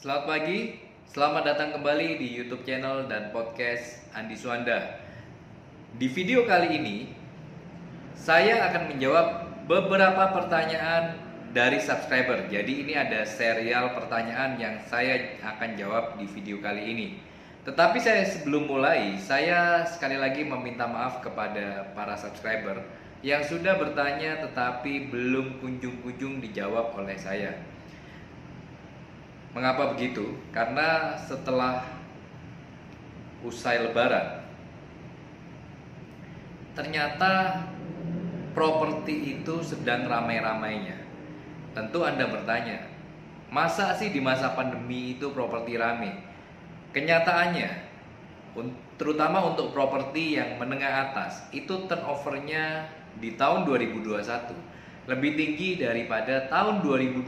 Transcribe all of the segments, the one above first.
Selamat pagi, selamat datang kembali di YouTube channel dan podcast Andi Suanda. Di video kali ini, saya akan menjawab beberapa pertanyaan dari subscriber. Jadi ini ada serial pertanyaan yang saya akan jawab di video kali ini. Tetapi saya sebelum mulai, saya sekali lagi meminta maaf kepada para subscriber yang sudah bertanya tetapi belum kunjung-kunjung dijawab oleh saya. Mengapa begitu? Karena setelah usai lebaran ternyata properti itu sedang ramai-ramainya. Tentu Anda bertanya, masa sih di masa pandemi itu properti ramai? Kenyataannya, terutama untuk properti yang menengah atas, itu turnovernya di tahun 2021 lebih tinggi daripada tahun 2020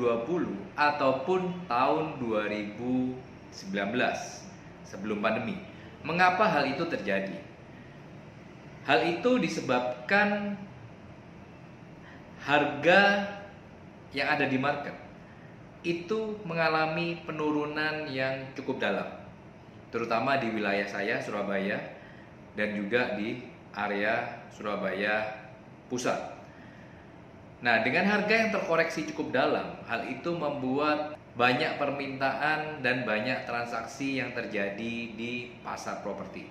ataupun tahun 2019 sebelum pandemi. Mengapa hal itu terjadi? Hal itu disebabkan harga yang ada di market itu mengalami penurunan yang cukup dalam, terutama di wilayah saya Surabaya dan juga di area Surabaya pusat. Nah, dengan harga yang terkoreksi cukup dalam, hal itu membuat banyak permintaan dan banyak transaksi yang terjadi di pasar properti.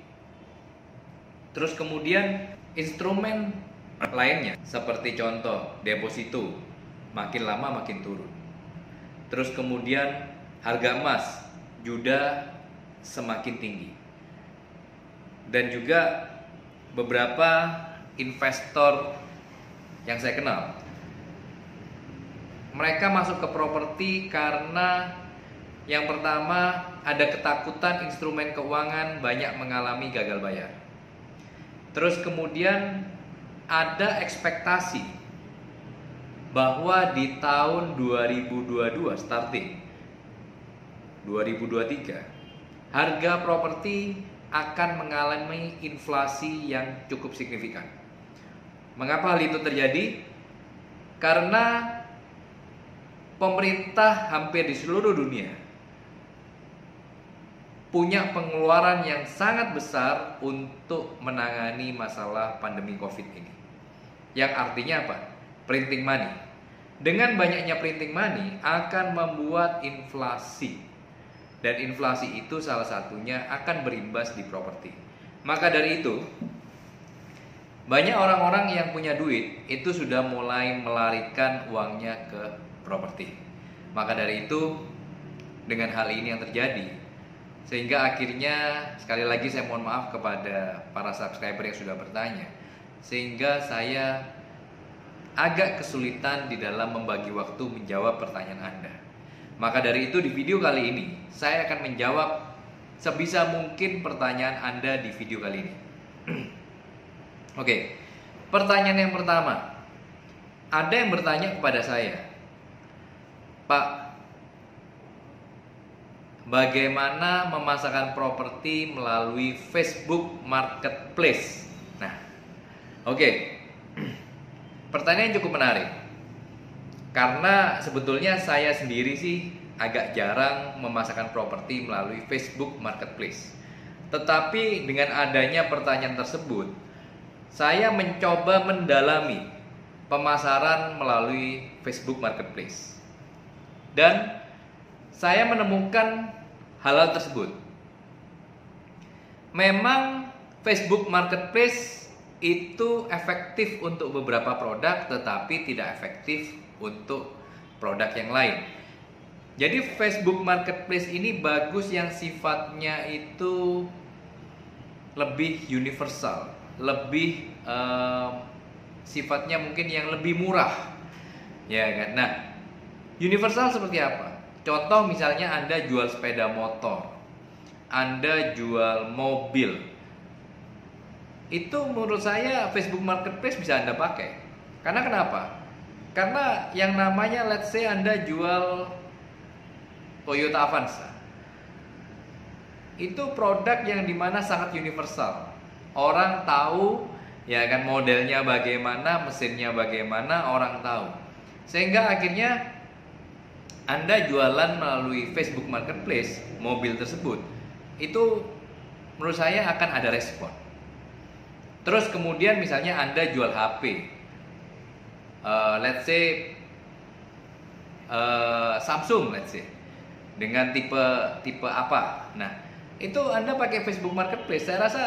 Terus kemudian instrumen lainnya seperti contoh deposito makin lama makin turun. Terus kemudian harga emas juga semakin tinggi. Dan juga beberapa investor yang saya kenal mereka masuk ke properti karena yang pertama ada ketakutan instrumen keuangan banyak mengalami gagal bayar. Terus kemudian ada ekspektasi bahwa di tahun 2022 starting 2023 harga properti akan mengalami inflasi yang cukup signifikan. Mengapa hal itu terjadi? Karena pemerintah hampir di seluruh dunia punya pengeluaran yang sangat besar untuk menangani masalah pandemi Covid ini. Yang artinya apa? Printing money. Dengan banyaknya printing money akan membuat inflasi. Dan inflasi itu salah satunya akan berimbas di properti. Maka dari itu, banyak orang-orang yang punya duit itu sudah mulai melarikan uangnya ke properti. Maka dari itu dengan hal ini yang terjadi sehingga akhirnya sekali lagi saya mohon maaf kepada para subscriber yang sudah bertanya sehingga saya agak kesulitan di dalam membagi waktu menjawab pertanyaan Anda. Maka dari itu di video kali ini saya akan menjawab sebisa mungkin pertanyaan Anda di video kali ini. Oke. Pertanyaan yang pertama. Ada yang bertanya kepada saya, Pak, bagaimana memasarkan properti melalui Facebook Marketplace? Nah, oke. Okay. Pertanyaan cukup menarik. Karena sebetulnya saya sendiri sih agak jarang memasarkan properti melalui Facebook Marketplace. Tetapi dengan adanya pertanyaan tersebut, saya mencoba mendalami pemasaran melalui Facebook Marketplace. Dan saya menemukan hal-hal tersebut. Memang Facebook Marketplace itu efektif untuk beberapa produk tetapi tidak efektif untuk produk yang lain. Jadi Facebook Marketplace ini bagus yang sifatnya itu lebih universal, lebih uh, sifatnya mungkin yang lebih murah, ya kan? Nah, Universal seperti apa? Contoh misalnya Anda jual sepeda motor, Anda jual mobil. Itu menurut saya Facebook Marketplace bisa Anda pakai. Karena kenapa? Karena yang namanya let's say Anda jual Toyota Avanza. Itu produk yang di mana sangat universal. Orang tahu ya kan modelnya bagaimana, mesinnya bagaimana, orang tahu. Sehingga akhirnya Anda jualan melalui Facebook Marketplace mobil tersebut, itu menurut saya akan ada respon. Terus kemudian misalnya Anda jual HP, uh, let's say uh, Samsung, let's say dengan tipe tipe apa. Nah, itu Anda pakai Facebook Marketplace, saya rasa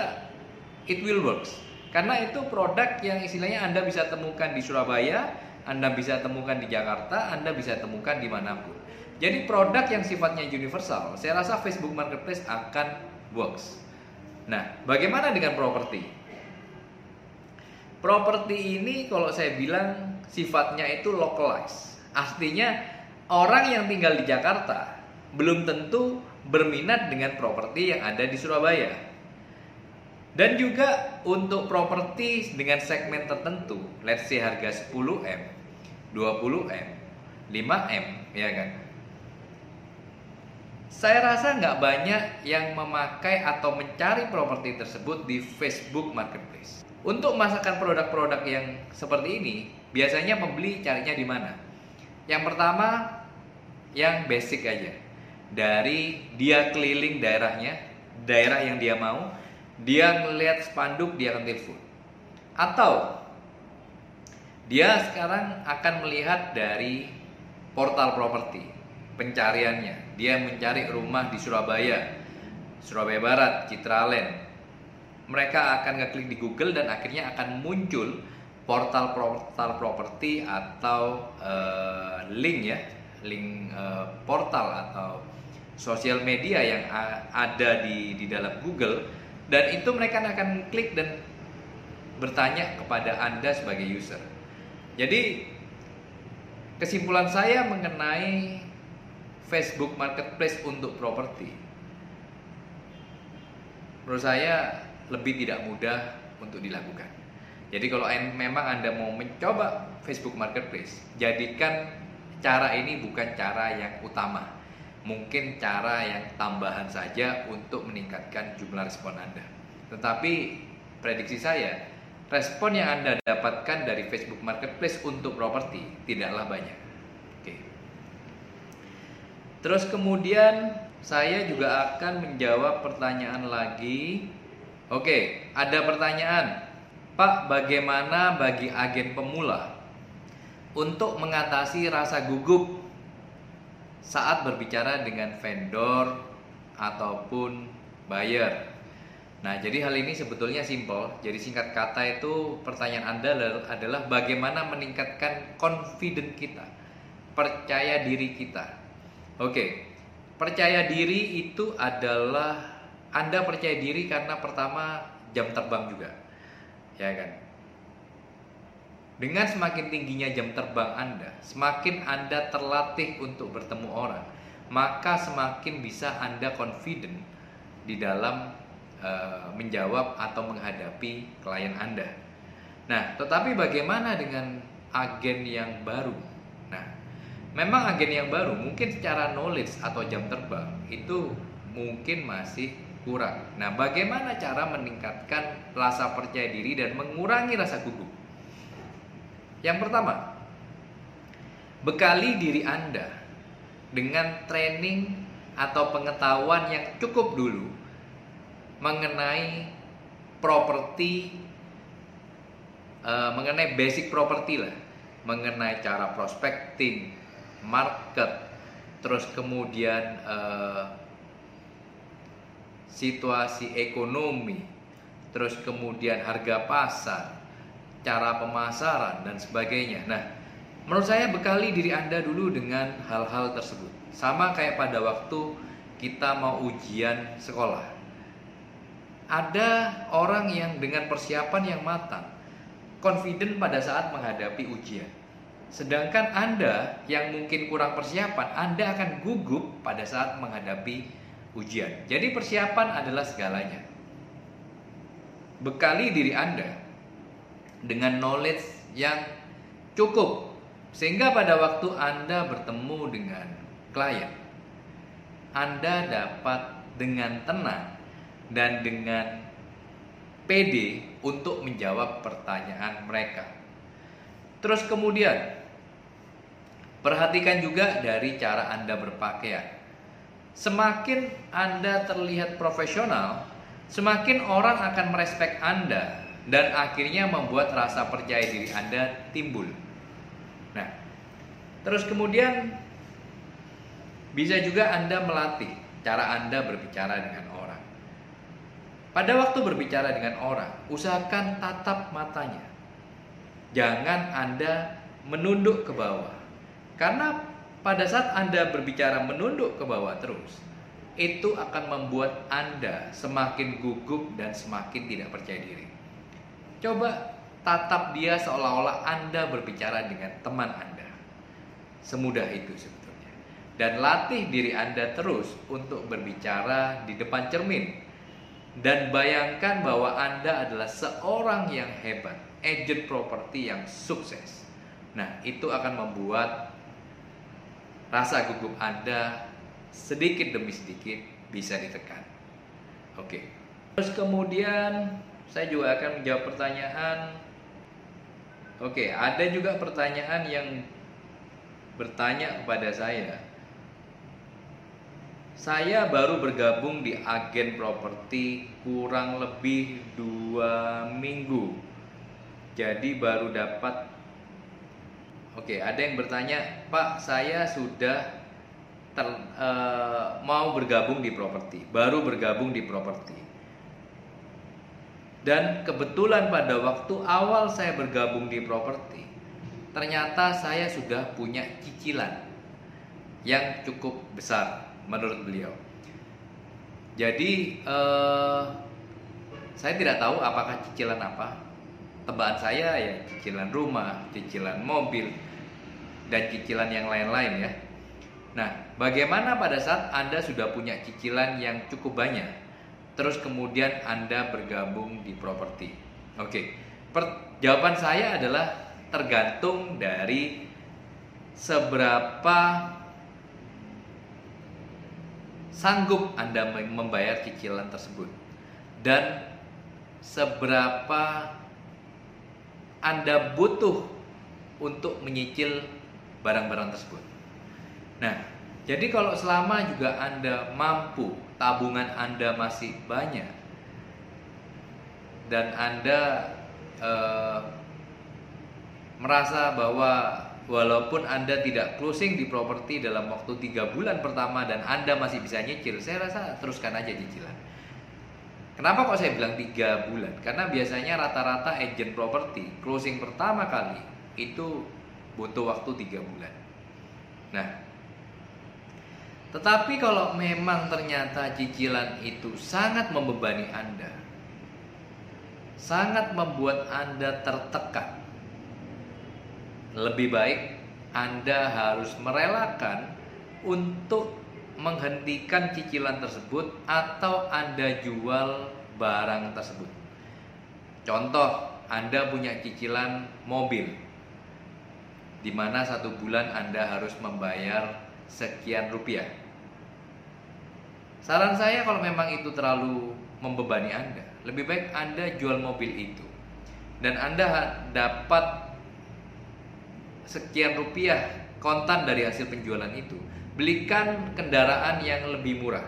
it will works. Karena itu produk yang istilahnya Anda bisa temukan di Surabaya, Anda bisa temukan di Jakarta, Anda bisa temukan di mana pun. Jadi produk yang sifatnya universal, saya rasa Facebook Marketplace akan works. Nah, bagaimana dengan properti? Properti ini kalau saya bilang sifatnya itu localized. Artinya orang yang tinggal di Jakarta belum tentu berminat dengan properti yang ada di Surabaya. Dan juga untuk properti dengan segmen tertentu, let's say harga 10M, 20M, 5M, ya kan? Saya rasa nggak banyak yang memakai atau mencari properti tersebut di Facebook Marketplace. Untuk memasarkan produk-produk yang seperti ini, biasanya pembeli carinya di mana? Yang pertama, yang basic aja. Dari dia keliling daerahnya, daerah yang dia mau, dia ngelihat spanduk dia akan telepon atau dia sekarang akan melihat dari portal properti pencariannya. Dia mencari rumah di Surabaya Surabaya Barat Citraland mereka akan ngeklik di Google dan akhirnya akan muncul portal-portal properti atau uh, link ya link uh, portal atau sosial media yang ada di di dalam Google. Dan itu mereka akan klik dan bertanya kepada Anda sebagai user. Jadi kesimpulan saya mengenai Facebook Marketplace untuk properti menurut saya lebih tidak mudah untuk dilakukan. Jadi kalau memang Anda mau mencoba Facebook Marketplace, jadikan cara ini bukan cara yang utama mungkin cara yang tambahan saja untuk meningkatkan jumlah respon Anda. Tetapi prediksi saya, respon yang Anda dapatkan dari Facebook Marketplace untuk properti tidaklah banyak. Oke. Terus kemudian saya juga akan menjawab pertanyaan lagi. Oke, ada pertanyaan. Pak, bagaimana bagi agen pemula untuk mengatasi rasa gugup saat berbicara dengan vendor ataupun buyer. Nah, jadi hal ini sebetulnya simple. Jadi singkat kata itu pertanyaan Anda adalah bagaimana meningkatkan confident kita, percaya diri kita. Oke. Percaya diri itu adalah Anda percaya diri karena pertama jam terbang juga. Ya kan? Dengan semakin tingginya jam terbang Anda, semakin Anda terlatih untuk bertemu orang, maka semakin bisa Anda confident di dalam uh, menjawab atau menghadapi klien Anda. Nah, tetapi bagaimana dengan agen yang baru? Nah, memang agen yang baru mungkin secara knowledge atau jam terbang itu mungkin masih kurang. Nah, bagaimana cara meningkatkan rasa percaya diri dan mengurangi rasa gugup? Yang pertama, bekali diri Anda dengan training atau pengetahuan yang cukup dulu mengenai properti uh, mengenai basic properti lah, mengenai cara prospecting, market, terus kemudian uh, situasi ekonomi, terus kemudian harga pasar, cara pemasaran dan sebagainya. Nah, menurut saya bekali diri Anda dulu dengan hal-hal tersebut. Sama kayak pada waktu kita mau ujian sekolah. Ada orang yang dengan persiapan yang matang, confident pada saat menghadapi ujian. Sedangkan Anda yang mungkin kurang persiapan, Anda akan gugup pada saat menghadapi ujian. Jadi persiapan adalah segalanya. Bekali diri Anda dengan knowledge yang cukup sehingga pada waktu Anda bertemu dengan klien Anda dapat dengan tenang dan dengan PD untuk menjawab pertanyaan mereka. Terus kemudian Perhatikan juga dari cara Anda berpakaian. Semakin Anda terlihat profesional, semakin orang akan merespek Anda dan akhirnya membuat rasa percaya diri Anda timbul. Nah, terus kemudian bisa juga Anda melatih cara Anda berbicara dengan. Pada waktu berbicara dengan orang, usahakan tatap matanya. Jangan Anda menunduk ke bawah. Karena pada saat Anda berbicara menunduk ke bawah terus, itu akan membuat Anda semakin gugup dan semakin tidak percaya diri. Coba tatap dia seolah-olah Anda berbicara dengan teman Anda. Semudah itu sebetulnya. Dan latih diri Anda terus untuk berbicara di depan cermin. Dan bayangkan bahwa Anda adalah seorang yang hebat, agent properti yang sukses. Nah, itu akan membuat rasa gugup Anda sedikit demi sedikit bisa ditekan. Oke. Terus kemudian saya juga akan menjawab pertanyaan. Oke, ada juga pertanyaan yang bertanya kepada saya. Saya baru bergabung di agen properti kurang lebih dua minggu. Jadi baru dapat Oke, ada yang bertanya, Pak, saya sudah ter, uh, mau bergabung di properti, baru bergabung di properti. Dan kebetulan pada waktu awal saya bergabung di properti, ternyata saya sudah punya cicilan yang cukup besar menurut beliau. Jadi uh, saya tidak tahu apakah cicilan apa, tebakan saya ya cicilan rumah, cicilan mobil, dan cicilan yang lain-lain ya. Nah, bagaimana pada saat Anda sudah punya cicilan yang cukup banyak, terus kemudian Anda bergabung di properti? Oke, per, jawaban saya adalah tergantung dari seberapa sanggup Anda membayar cicilan tersebut dan seberapa anda butuh untuk menyicil barang-barang tersebut. Nah, jadi kalau selama juga Anda mampu, tabungan Anda masih banyak, dan Anda eh, merasa bahwa walaupun Anda tidak closing di properti dalam waktu tiga bulan pertama dan Anda masih bisa nyicil, saya rasa teruskan aja cicilan. Kenapa kok saya bilang tiga bulan? Karena biasanya rata-rata agent properti closing pertama kali itu butuh waktu tiga bulan. Nah, tetapi kalau memang ternyata cicilan itu sangat membebani Anda, sangat membuat Anda tertekan, lebih baik Anda harus merelakan untuk menghentikan cicilan tersebut atau Anda jual barang tersebut. Contoh, Anda punya cicilan mobil di mana satu bulan Anda harus membayar sekian rupiah. Saran saya kalau memang itu terlalu membebani Anda, lebih baik Anda jual mobil itu dan Anda dapat sekian rupiah kontan dari hasil penjualan itu belikan kendaraan yang lebih murah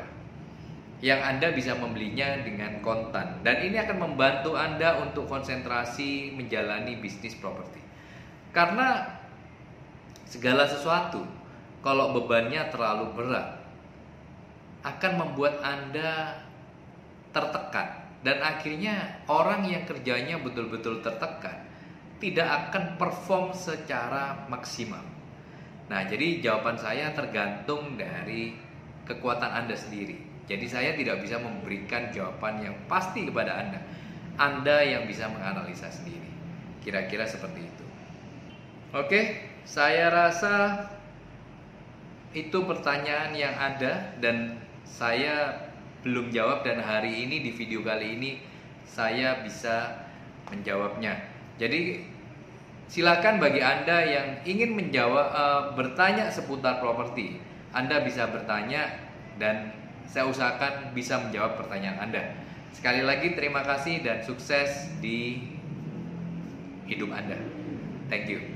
yang Anda bisa membelinya dengan kontan dan ini akan membantu Anda untuk konsentrasi menjalani bisnis properti. Karena segala sesuatu kalau bebannya terlalu berat akan membuat Anda tertekan dan akhirnya orang yang kerjanya betul-betul tertekan tidak akan perform secara maksimal. Nah, jadi jawaban saya tergantung dari kekuatan Anda sendiri. Jadi saya tidak bisa memberikan jawaban yang pasti kepada Anda. Anda yang bisa menganalisa sendiri. Kira-kira seperti itu. Oke, saya rasa itu pertanyaan yang ada dan saya belum jawab dan hari ini di video kali ini saya bisa menjawabnya. Jadi Silakan bagi Anda yang ingin menjawab uh, bertanya seputar properti, Anda bisa bertanya dan saya usahakan bisa menjawab pertanyaan Anda. Sekali lagi terima kasih dan sukses di hidup Anda. Thank you.